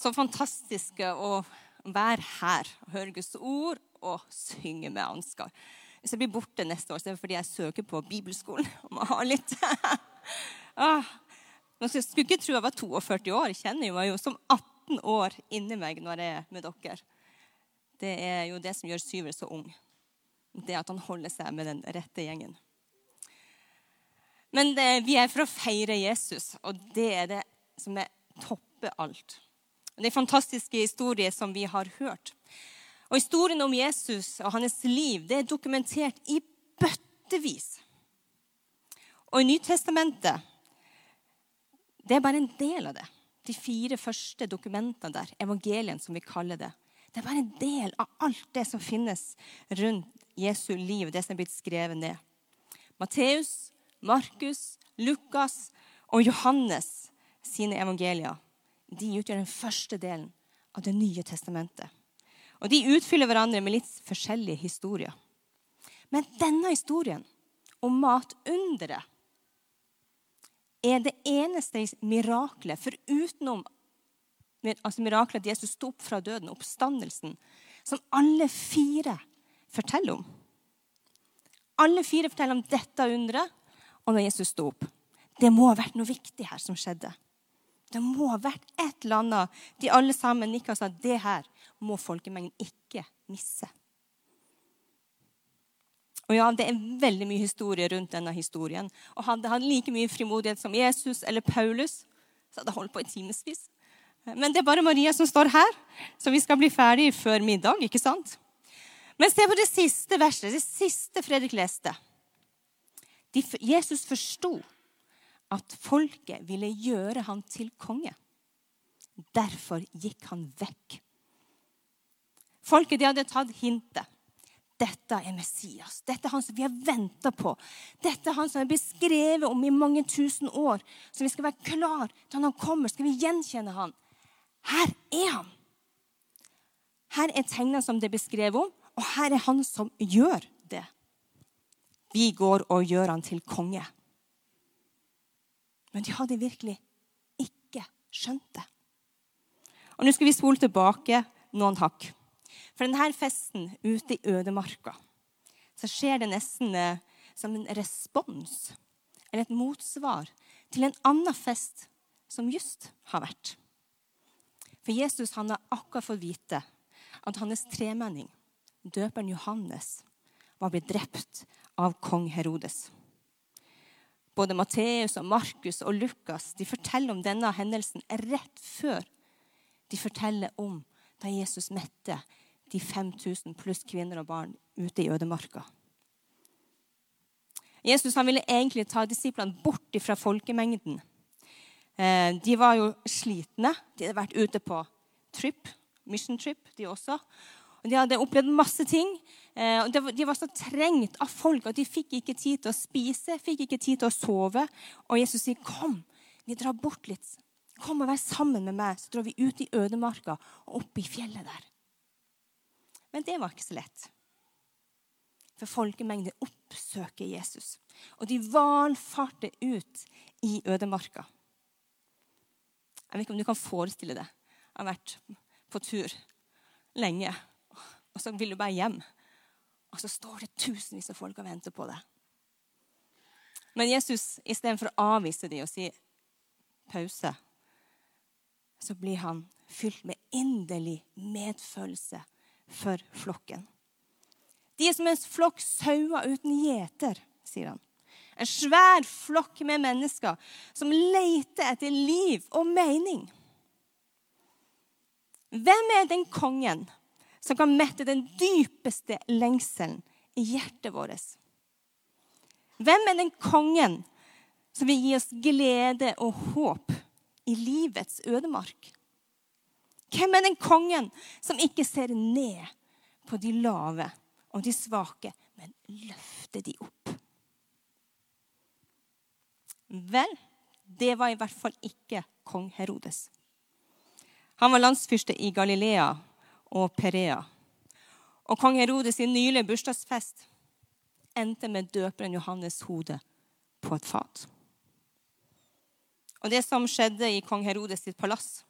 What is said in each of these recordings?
så fantastisk å være her og høre Guds ord og synge med Ansgar. Hvis jeg blir borte neste år, så er det fordi jeg søker på bibelskolen og må ha litt ah. Jeg skulle ikke tro jeg var 42 år. Jeg kjenner meg jo som 18 år inni meg når jeg er med dere. Det er jo det som gjør Syver så ung. Det at han holder seg med den rette gjengen. Men det, vi er for å feire Jesus, og det er det som er topper alt. Det er fantastiske historier som vi har hørt. Og Historien om Jesus og hans liv det er dokumentert i bøttevis. Og i Nytestamentet det er bare en del av det. De fire første dokumentene der, evangelien som vi kaller det. Det er bare en del av alt det som finnes rundt Jesu liv, det som er blitt skrevet ned. Matteus, Markus, Lukas og Johannes sine evangelier de utgjør den første delen av Det nye testamentet. Og De utfyller hverandre med litt forskjellige historier. Men denne historien om matunderet er det eneste miraklet, forutenom altså miraklet at Jesus sto opp fra døden, oppstandelsen, som alle fire forteller om. Alle fire forteller om dette underet og når Jesus sto opp. Det må ha vært noe viktig her som skjedde. Det må ha vært et eller annet. De alle sammen nikka og sa det her må folkemengden ikke misse. Og ja, Det er veldig mye historie rundt denne historien. Og Hadde han like mye frimodighet som Jesus eller Paulus, så hadde han holdt på i timevis. Men det er bare Maria som står her, så vi skal bli ferdig før middag. ikke sant? Men se på det siste verset, det siste Fredrik leste. Jesus forsto at folket ville gjøre han til konge. Derfor gikk han vekk. Folket de hadde tatt hintet. Dette er Messias. Dette er han som vi har venta på. Dette er han som er beskrevet om i mange tusen år. Så vi skal være klar til han kommer. Skal vi gjenkjenne han? Her er han. Her er tegnene som det er beskrevet om, og her er han som gjør det. Vi går og gjør han til konge. Men de hadde virkelig ikke skjønt det. Og Nå skal vi spole tilbake noen hakk. For denne festen ute i ødemarka så skjer det nesten som en respons eller et motsvar til en annen fest som just har vært. For Jesus han har akkurat fått vite at hans tremenning, døperen Johannes, var blitt drept av kong Herodes. Både Matteus, og Markus og Lukas de forteller om denne hendelsen rett før de forteller om da Jesus mette de 5000 pluss kvinner og barn ute i ødemarka. Jesus han ville egentlig ta disiplene bort fra folkemengden. Eh, de var jo slitne. De hadde vært ute på trip, mission trip, de også. Og de hadde opplevd masse ting. Eh, og De var så trengt av folk at de fikk ikke tid til å spise, fikk ikke tid til å sove. Og Jesus sier, 'Kom, vi drar bort litt. Kom og vær sammen med meg.' Så drar vi ut i ødemarka og opp i fjellet der. Men det var ikke så lett. For folkemengder oppsøker Jesus. Og de valfarter ut i ødemarka. Jeg vet ikke om du kan forestille deg. Jeg har vært på tur lenge, og så vil du bare hjem. Og så står det tusenvis av folk og venter på det. Men Jesus, istedenfor å avvise dem og si pause, så blir han fylt med inderlig medfølelse for flokken. De er som en flokk sauer uten gjeter, sier han. En svær flokk med mennesker som leter etter liv og mening. Hvem er den kongen som kan mette den dypeste lengselen i hjertet vårt. Hvem er den kongen som vil gi oss glede og håp i livets ødemark? Hvem er den kongen som ikke ser ned på de lave og de svake, men løfter de opp? Vel, det var i hvert fall ikke kong Herodes. Han var landsfyrste i Galilea og Perea. Og kong Herodes sin nylige bursdagsfest endte med døperen Johannes' hode på et fat. Og det som skjedde i kong Herodes sitt palass,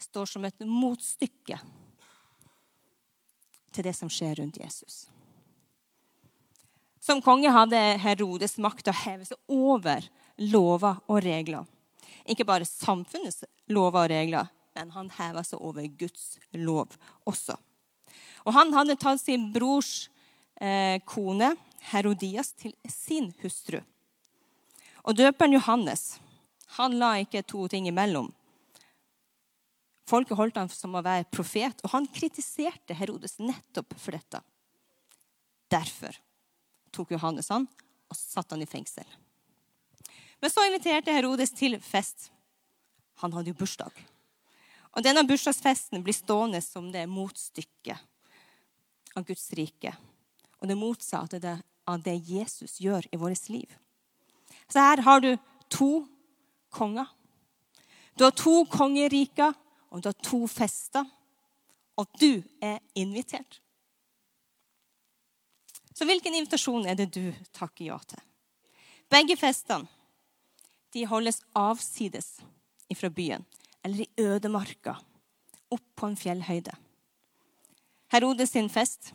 står som et motstykke til det som skjer rundt Jesus. Som konge hadde Herodes makt til å heve seg over lover og regler. Ikke bare samfunnets lover og regler, men han heva seg over Guds lov også. Og han hadde tatt sin brors eh, kone Herodias til sin hustru. Og døperen Johannes han la ikke to ting imellom. Folket holdt ham som å være profet, og han kritiserte Herodes nettopp for dette. Derfor tok Johannes han og satte han i fengsel. Men så inviterte Herodes til fest. Han hadde jo bursdag. Og denne bursdagsfesten blir stående som det motstykket av Guds rike. Og det motsatte av det Jesus gjør i vårt liv. Så her har du to konger. Du har to kongeriker, og du har to fester. Og du er invitert. Så hvilken invitasjon er det du takker ja til? Begge festene de holdes avsides fra byen, eller i ødemarka, opp på en fjellhøyde. Herodes sin fest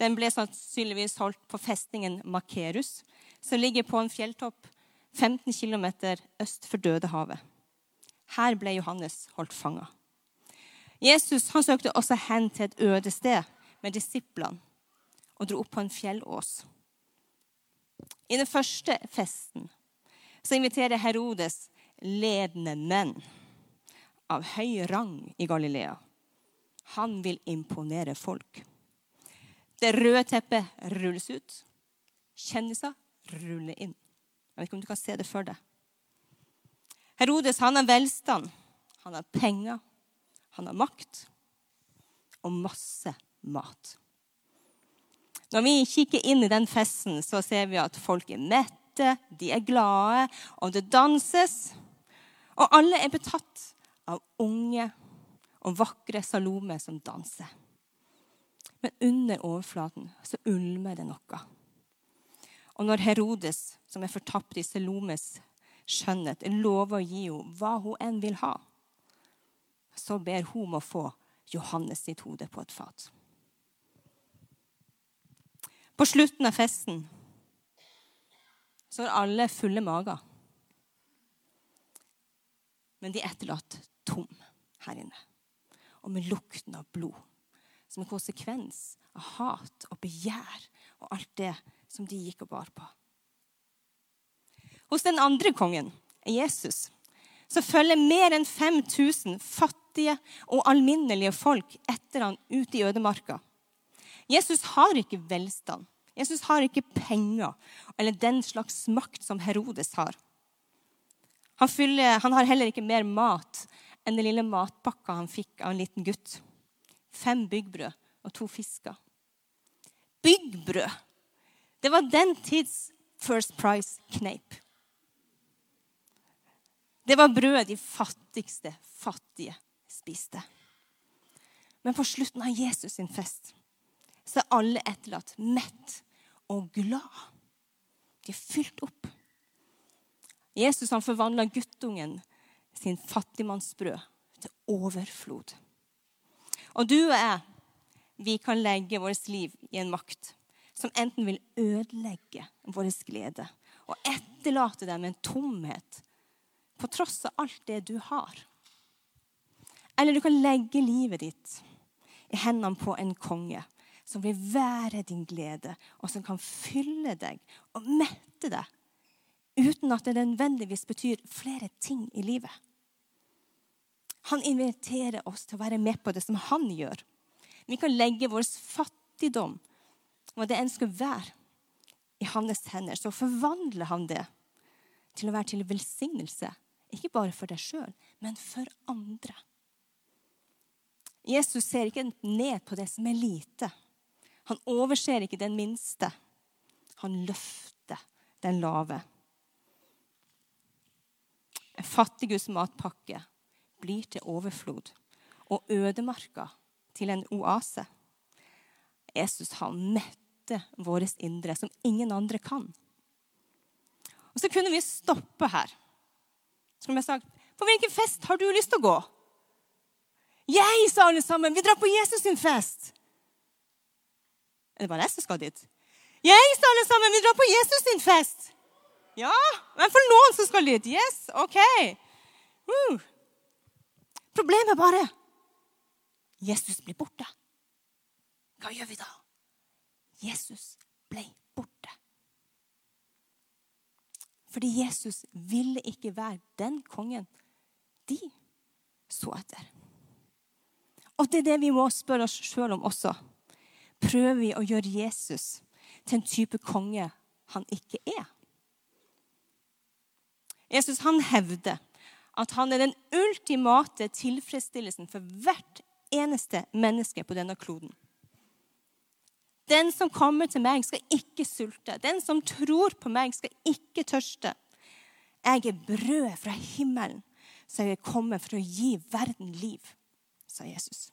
den ble sannsynligvis holdt på festningen Makerus, som ligger på en fjelltopp 15 km øst for Dødehavet. Her ble Johannes holdt fanga. Jesus han søkte også hen til et øde sted med disiplene og dro opp på en fjellås. I den første festen så inviterer Herodes ledende menn av høy rang i Galilea. Han vil imponere folk. Det røde teppet rulles ut. Kjendiser ruller inn. Jeg vet ikke om du kan se det for deg. Herodes han har velstand, han har penger, han har makt og masse mat. Når vi kikker inn i den festen, så ser vi at folk er mette, de er glade, og det danses. Og alle er betatt av unge og vakre Salome som danser. Men under overflaten så ulmer det noe. Og når Herodes, som er fortapt i Salomes skjønnhet, lover å gi henne hva hun enn vil ha, så ber hun om å få Johannes sitt hode på et fat. På slutten av festen så er alle fulle mager. Men de er etterlatt tom her inne. Og med lukten av blod. Som en konsekvens av hat og begjær og alt det som de gikk og bar på. Hos den andre kongen, Jesus, så følger mer enn 5000 fattige og alminnelige folk etter han ut i ødemarka. Jesus har ikke velstand. Jesus har ikke penger eller den slags makt som Herodes har. Han, fyller, han har heller ikke mer mat enn den lille matpakka han fikk av en liten gutt. Fem byggbrød og to fisker. Byggbrød! Det var den tids First Price-kneip. Det var brødet de fattigste fattige spiste. Men på slutten av Jesus sin fest så er alle etterlatt mett og glad. De er fylt opp. Jesus han forvandla guttungen sin fattigmannsbrød til overflod. Og du og jeg, vi kan legge vårt liv i en makt som enten vil ødelegge vår glede og etterlate deg med en tomhet på tross av alt det du har. Eller du kan legge livet ditt i hendene på en konge som vil være din glede, og som kan fylle deg og mette deg, uten at det nødvendigvis betyr flere ting i livet. Han inviterer oss til å være med på det som han gjør. Vi kan legge vår fattigdom, hva det enn skal være, i hans hender. Så forvandler han det til å være til velsignelse. Ikke bare for deg sjøl, men for andre. Jesus ser ikke ned på det som er lite. Han overser ikke den minste. Han løfter den lave. En fattigus matpakke blir til overflod og ødemarka til en oase. Jesus har mette vårt indre som ingen andre kan. Og Så kunne vi stoppe her. Som jeg sagt, På hvilken fest har du lyst til å gå? Jeg, sa alle sammen. Vi drar på Jesus sin fest. Er det bare jeg som skal dit? Jeg, sa alle sammen. Vi drar på Jesus sin fest. Ja, men for noen som skal lytte. Yes, OK. Uh. Problemet bare Jesus blir borte. Hva gjør vi da? Jesus ble borte. Fordi Jesus ville ikke være den kongen de så etter. Og det er det vi må spørre oss sjøl om også. Prøver vi å gjøre Jesus til en type konge han ikke er? Jesus han hevder at han er den ultimate tilfredsstillelsen for hvert eneste menneske på denne kloden. Den som kommer til meg, skal ikke sulte. Den som tror på meg, skal ikke tørste. Jeg er brød fra himmelen, så jeg er kommet for å gi verden liv, sa Jesus.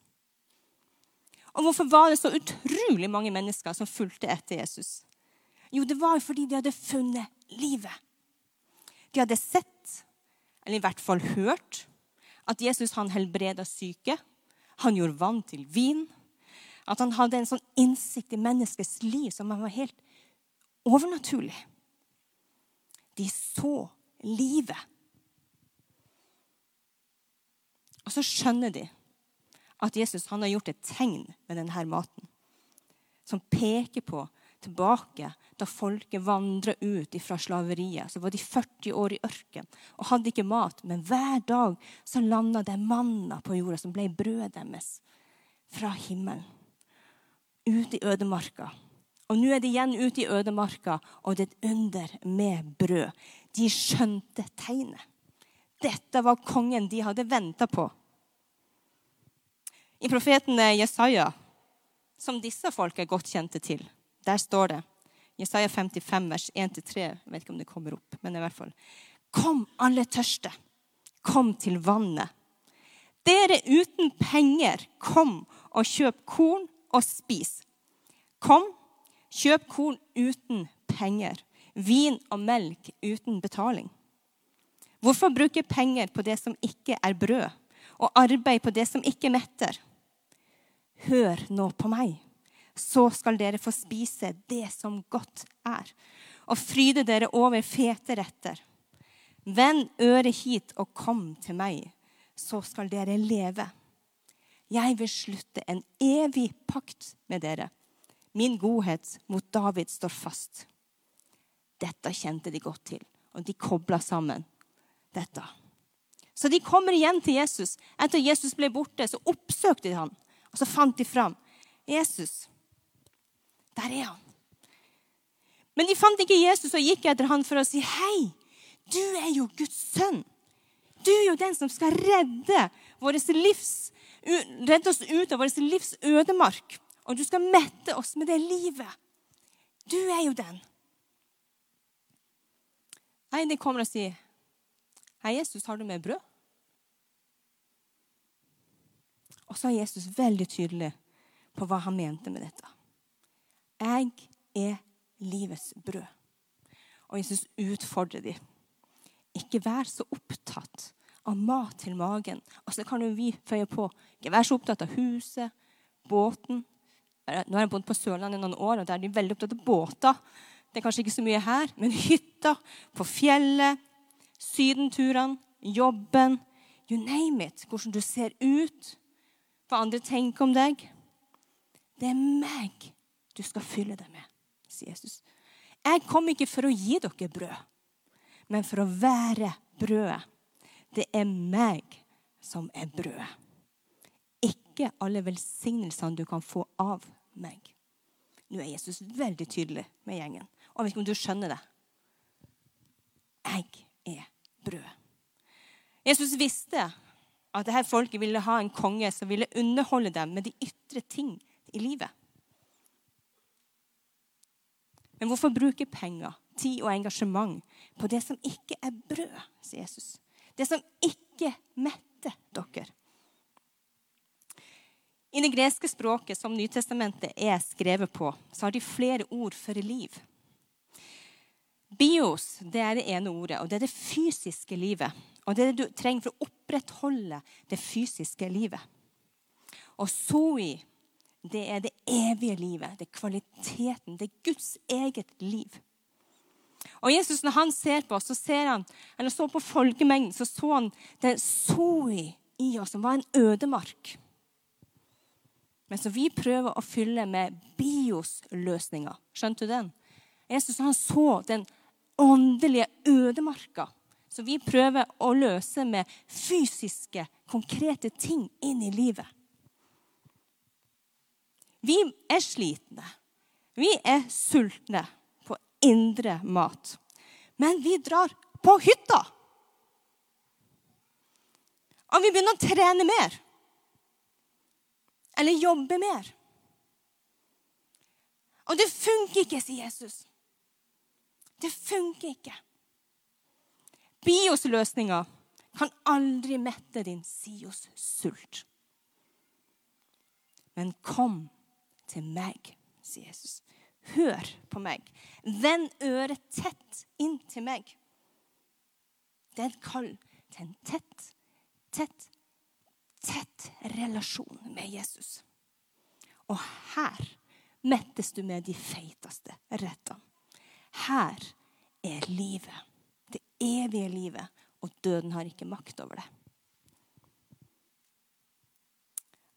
Og hvorfor var det så utrolig mange mennesker som fulgte etter Jesus? Jo, det var jo fordi de hadde funnet livet. De hadde sett, eller i hvert fall hørt, at Jesus han helbreda syke. Han gjorde vann til vin. At han hadde en sånn innsikt i menneskets liv som var helt overnaturlig. De så livet. Og så skjønner de at Jesus han har gjort et tegn med denne maten som peker på tilbake da folket vandra ut fra slaveriet. Så var de 40 år i ørken og hadde ikke mat. Men hver dag så landa det manna på jorda, som ble brødet deres fra himmelen. Ut i ødemarka. Og nå er de igjen ute i ødemarka, og det er et under med brød. De skjønte tegnet. Dette var kongen de hadde venta på. I profeten Jesaja, som disse folk er godt kjente til, der står det Jesaja 55, vers 1-3. Jeg vet ikke om det kommer opp, men i hvert fall. Kom, alle tørste. Kom til vannet. Dere uten penger, kom og kjøp korn og spis. Kom, kjøp korn uten penger. Vin og melk uten betaling. Hvorfor bruke penger på det som ikke er brød, og arbeid på det som ikke metter? Hør nå på meg så skal dere få spise det som godt er, og fryde dere over fete retter. Vend øret hit og kom til meg, så skal dere leve. Jeg vil slutte en evig pakt med dere. Min godhet mot David står fast. Dette kjente de godt til, og de kobla sammen dette. Så de kommer igjen til Jesus. Etter Jesus ble borte, så oppsøkte de han, og så fant de fram. Jesus, der er han. Men de fant ikke Jesus og gikk etter han for å si, 'Hei, du er jo Guds sønn.' Du er jo den som skal redde, livs, redde oss ut av vår livs ødemark. Og du skal mette oss med det livet. Du er jo den. Nei, de kommer og sier, 'Hei, Jesus, har du med brød?' Og så er Jesus veldig tydelig på hva han mente med dette. 'Jeg er livets brød'. Og Jesus utfordrer dem. Ikke vær så opptatt av mat til magen. Altså kan jo vi føye på. Ikke vær så opptatt av huset, båten. Nå har jeg bodd på Sørlandet noen år, og der er de veldig opptatt av båter. Det er kanskje ikke så mye her, men hytta, på fjellet, sydenturene, jobben You name it. Hvordan du ser ut, hva andre tenker om deg. Det er meg du skal fylle det med, sier Jesus. Jeg kom ikke for å gi dere brød, men for å være brødet. Det er meg som er brødet. Ikke alle velsignelsene du kan få av meg. Nå er Jesus veldig tydelig med gjengen. Og jeg vet ikke om du skjønner det. Jeg er brød. Jesus visste at dette folket ville ha en konge som ville underholde dem med de ytre ting i livet. Men hvorfor bruke penger, tid og engasjement på det som ikke er brød, sier Jesus. Det som ikke metter dere. I det greske språket som Nytestamentet er skrevet på, så har de flere ord for liv. Bios det er det ene ordet, og det er det fysiske livet. Og det er det du trenger for å opprettholde det fysiske livet. Og soi det er det evige livet. Det er kvaliteten. Det er Guds eget liv. Og Jesus, når han ser på oss, så ser han, eller så på folkemengden, så så han det soi i oss, som var en ødemark. Men som vi prøver å fylle med bios-løsninger. Skjønte du den? Jesus han så den åndelige ødemarka som vi prøver å løse med fysiske, konkrete ting inn i livet. Vi er slitne. Vi er sultne på indre mat. Men vi drar på hytta. Og vi begynner å trene mer. Eller jobbe mer. Og det funker ikke, sier Jesus. Det funker ikke. Bios-løsninger kan aldri mette din Sios-sult. Men kom til meg, sier Jesus. Hør på meg. Vend øret tett inn til meg. Det er et kall til en tett, tett, tett relasjon med Jesus. Og her mettes du med de feiteste rettene. Her er livet. Det evige livet. Og døden har ikke makt over det.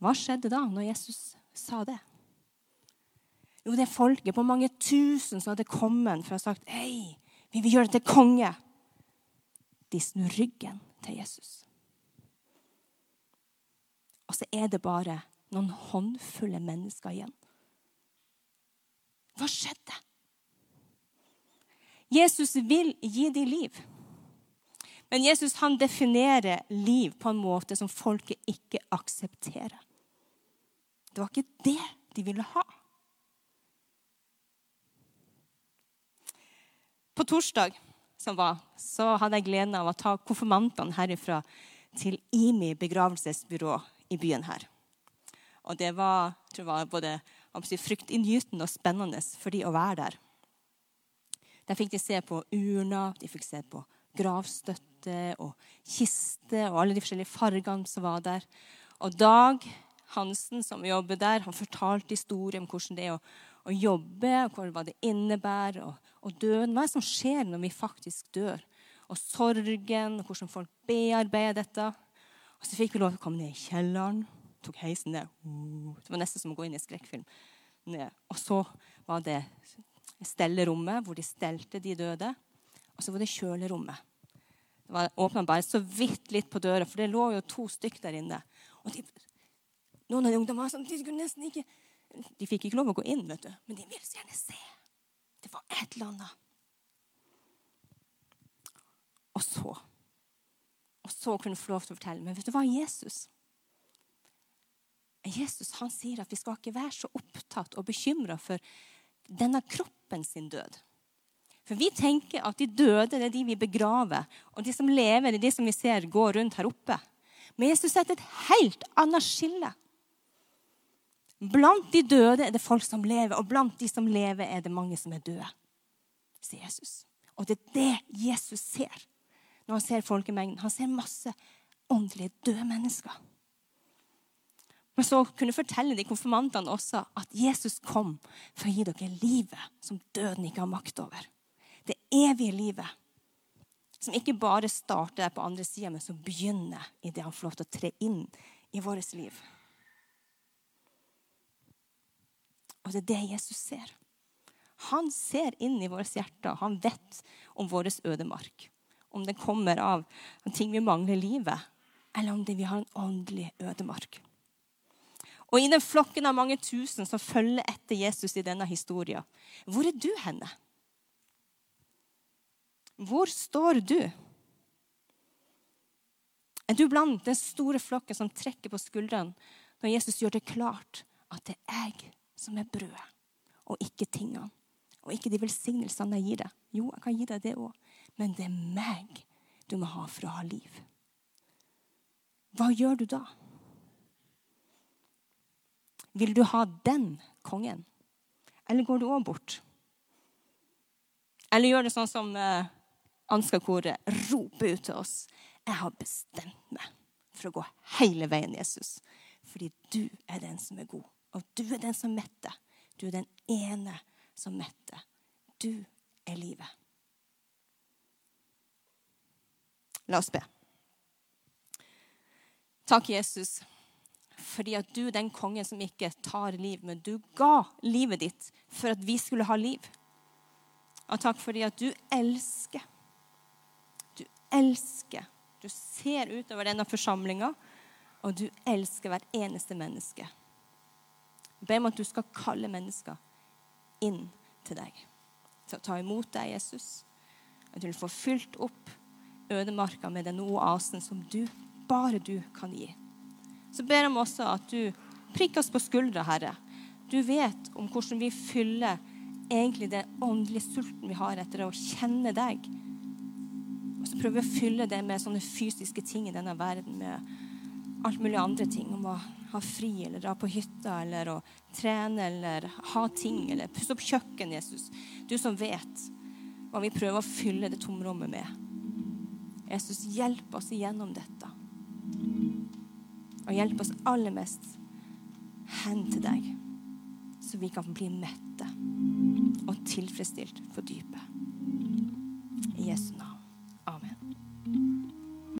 Hva skjedde da, når Jesus sa det? Jo, det er folket på mange tusen som hadde kommet for å ha sagt Hei, vi vil gjøre det til konge. De snur ryggen til Jesus. Og så er det bare noen håndfulle mennesker igjen. Hva skjedde? Jesus vil gi dem liv. Men Jesus han definerer liv på en måte som folket ikke aksepterer. Det var ikke det de ville ha. På torsdag som var, så hadde jeg gleden av å ta konfirmantene herifra til IMI begravelsesbyrå i byen her. Og det var, jeg tror det var både fryktinngytende og spennende for de å være der. Der fikk de se på urna, de fikk se på gravstøtte og kiste og alle de forskjellige fargene som var der. Og Dag Hansen, som jobber der, han fortalte historien om hvordan det er å jobbe, og hva det innebærer, og, og døden. Hva er det som skjer når vi faktisk dør? Og sorgen, og hvordan folk bearbeider dette. Og så fikk vi lov til å komme ned i kjelleren. Tok heisen ned. Det var nesten som å gå inn i en skrekkfilm. Og så var det stellerommet hvor de stelte de døde. Og så var det kjølerommet. Det var åpna bare så vidt litt på døra, for det lå jo to stykk der inne. Og de, noen av de ungdommene var sånn, de kunne nesten ikke De fikk ikke lov å gå inn, vet du, men de ville så gjerne se. Det var et eller annet. Og så Og så kunne hun få lov til å fortelle. Men vet du hva? Jesus Jesus han sier at vi skal ikke være så opptatt og bekymra for denne kroppen sin død. For vi tenker at de døde det er de vi begraver, og de som lever, det er de som vi ser går rundt her oppe. Men Jesus setter et helt annet skille. Blant de døde er det folk som lever, og blant de som lever, er det mange som er døde, sier Jesus. Og det er det Jesus ser når han ser folkemengden. Han ser masse åndelige døde mennesker. Men så kunne fortelle de konfirmantene også at Jesus kom for å gi dere livet som døden ikke har makt over. Det evige livet. Som ikke bare starter på andre sida, men som begynner idet han får lov til å tre inn i vårt liv. Og det er det Jesus ser. Han ser inn i vårt hjerte. Han vet om vår ødemark. Om det kommer av ting vi mangler i livet, eller om vi har en åndelig ødemark. Og i den flokken av mange tusen som følger etter Jesus i denne historien, hvor er du henne? Hvor står du? Er du blant den store flokken som trekker på skuldrene når Jesus gjør det klart at det er jeg som er brødet, og ikke tingene? Og ikke de velsignelsene jeg gir deg. Jo, jeg kan gi deg det òg, men det er meg du må ha for å ha liv. Hva gjør du da? Vil du ha den kongen? Eller går du òg bort? Eller gjør det sånn som uh, Ansgar-koret roper ut til oss. Jeg har bestemt meg for å gå hele veien, Jesus. Fordi du er den som er god. Og du er den som metter. Du er den ene som metter. Du er livet. La oss be. Takk, Jesus, fordi at du er den kongen som ikke tar liv, men du ga livet ditt for at vi skulle ha liv. Og takk fordi at du elsker. Du elsker. Du ser utover denne forsamlinga, og du elsker hvert eneste menneske. Ber om at du skal kalle mennesker inn til deg, til å ta imot deg, Jesus. At du vil få fylt opp ødemarka med den oasen som du, bare du kan gi. Så ber jeg om også at du prikker oss på skuldra, Herre. Du vet om hvordan vi fyller egentlig den åndelige sulten vi har etter å kjenne deg. Og så prøver vi å fylle det med sånne fysiske ting i denne verden. med alt mulig andre ting. Om å ha fri, eller dra på hytta, eller å trene, eller ha ting, eller pusse opp kjøkken, Jesus. Du som vet hva vi prøver å fylle det tomrommet med. Jesus, hjelp oss igjennom dette. Og hjelp oss aller mest hen til deg, så vi kan bli mette og tilfredsstilt for dypet. I Jesu navn.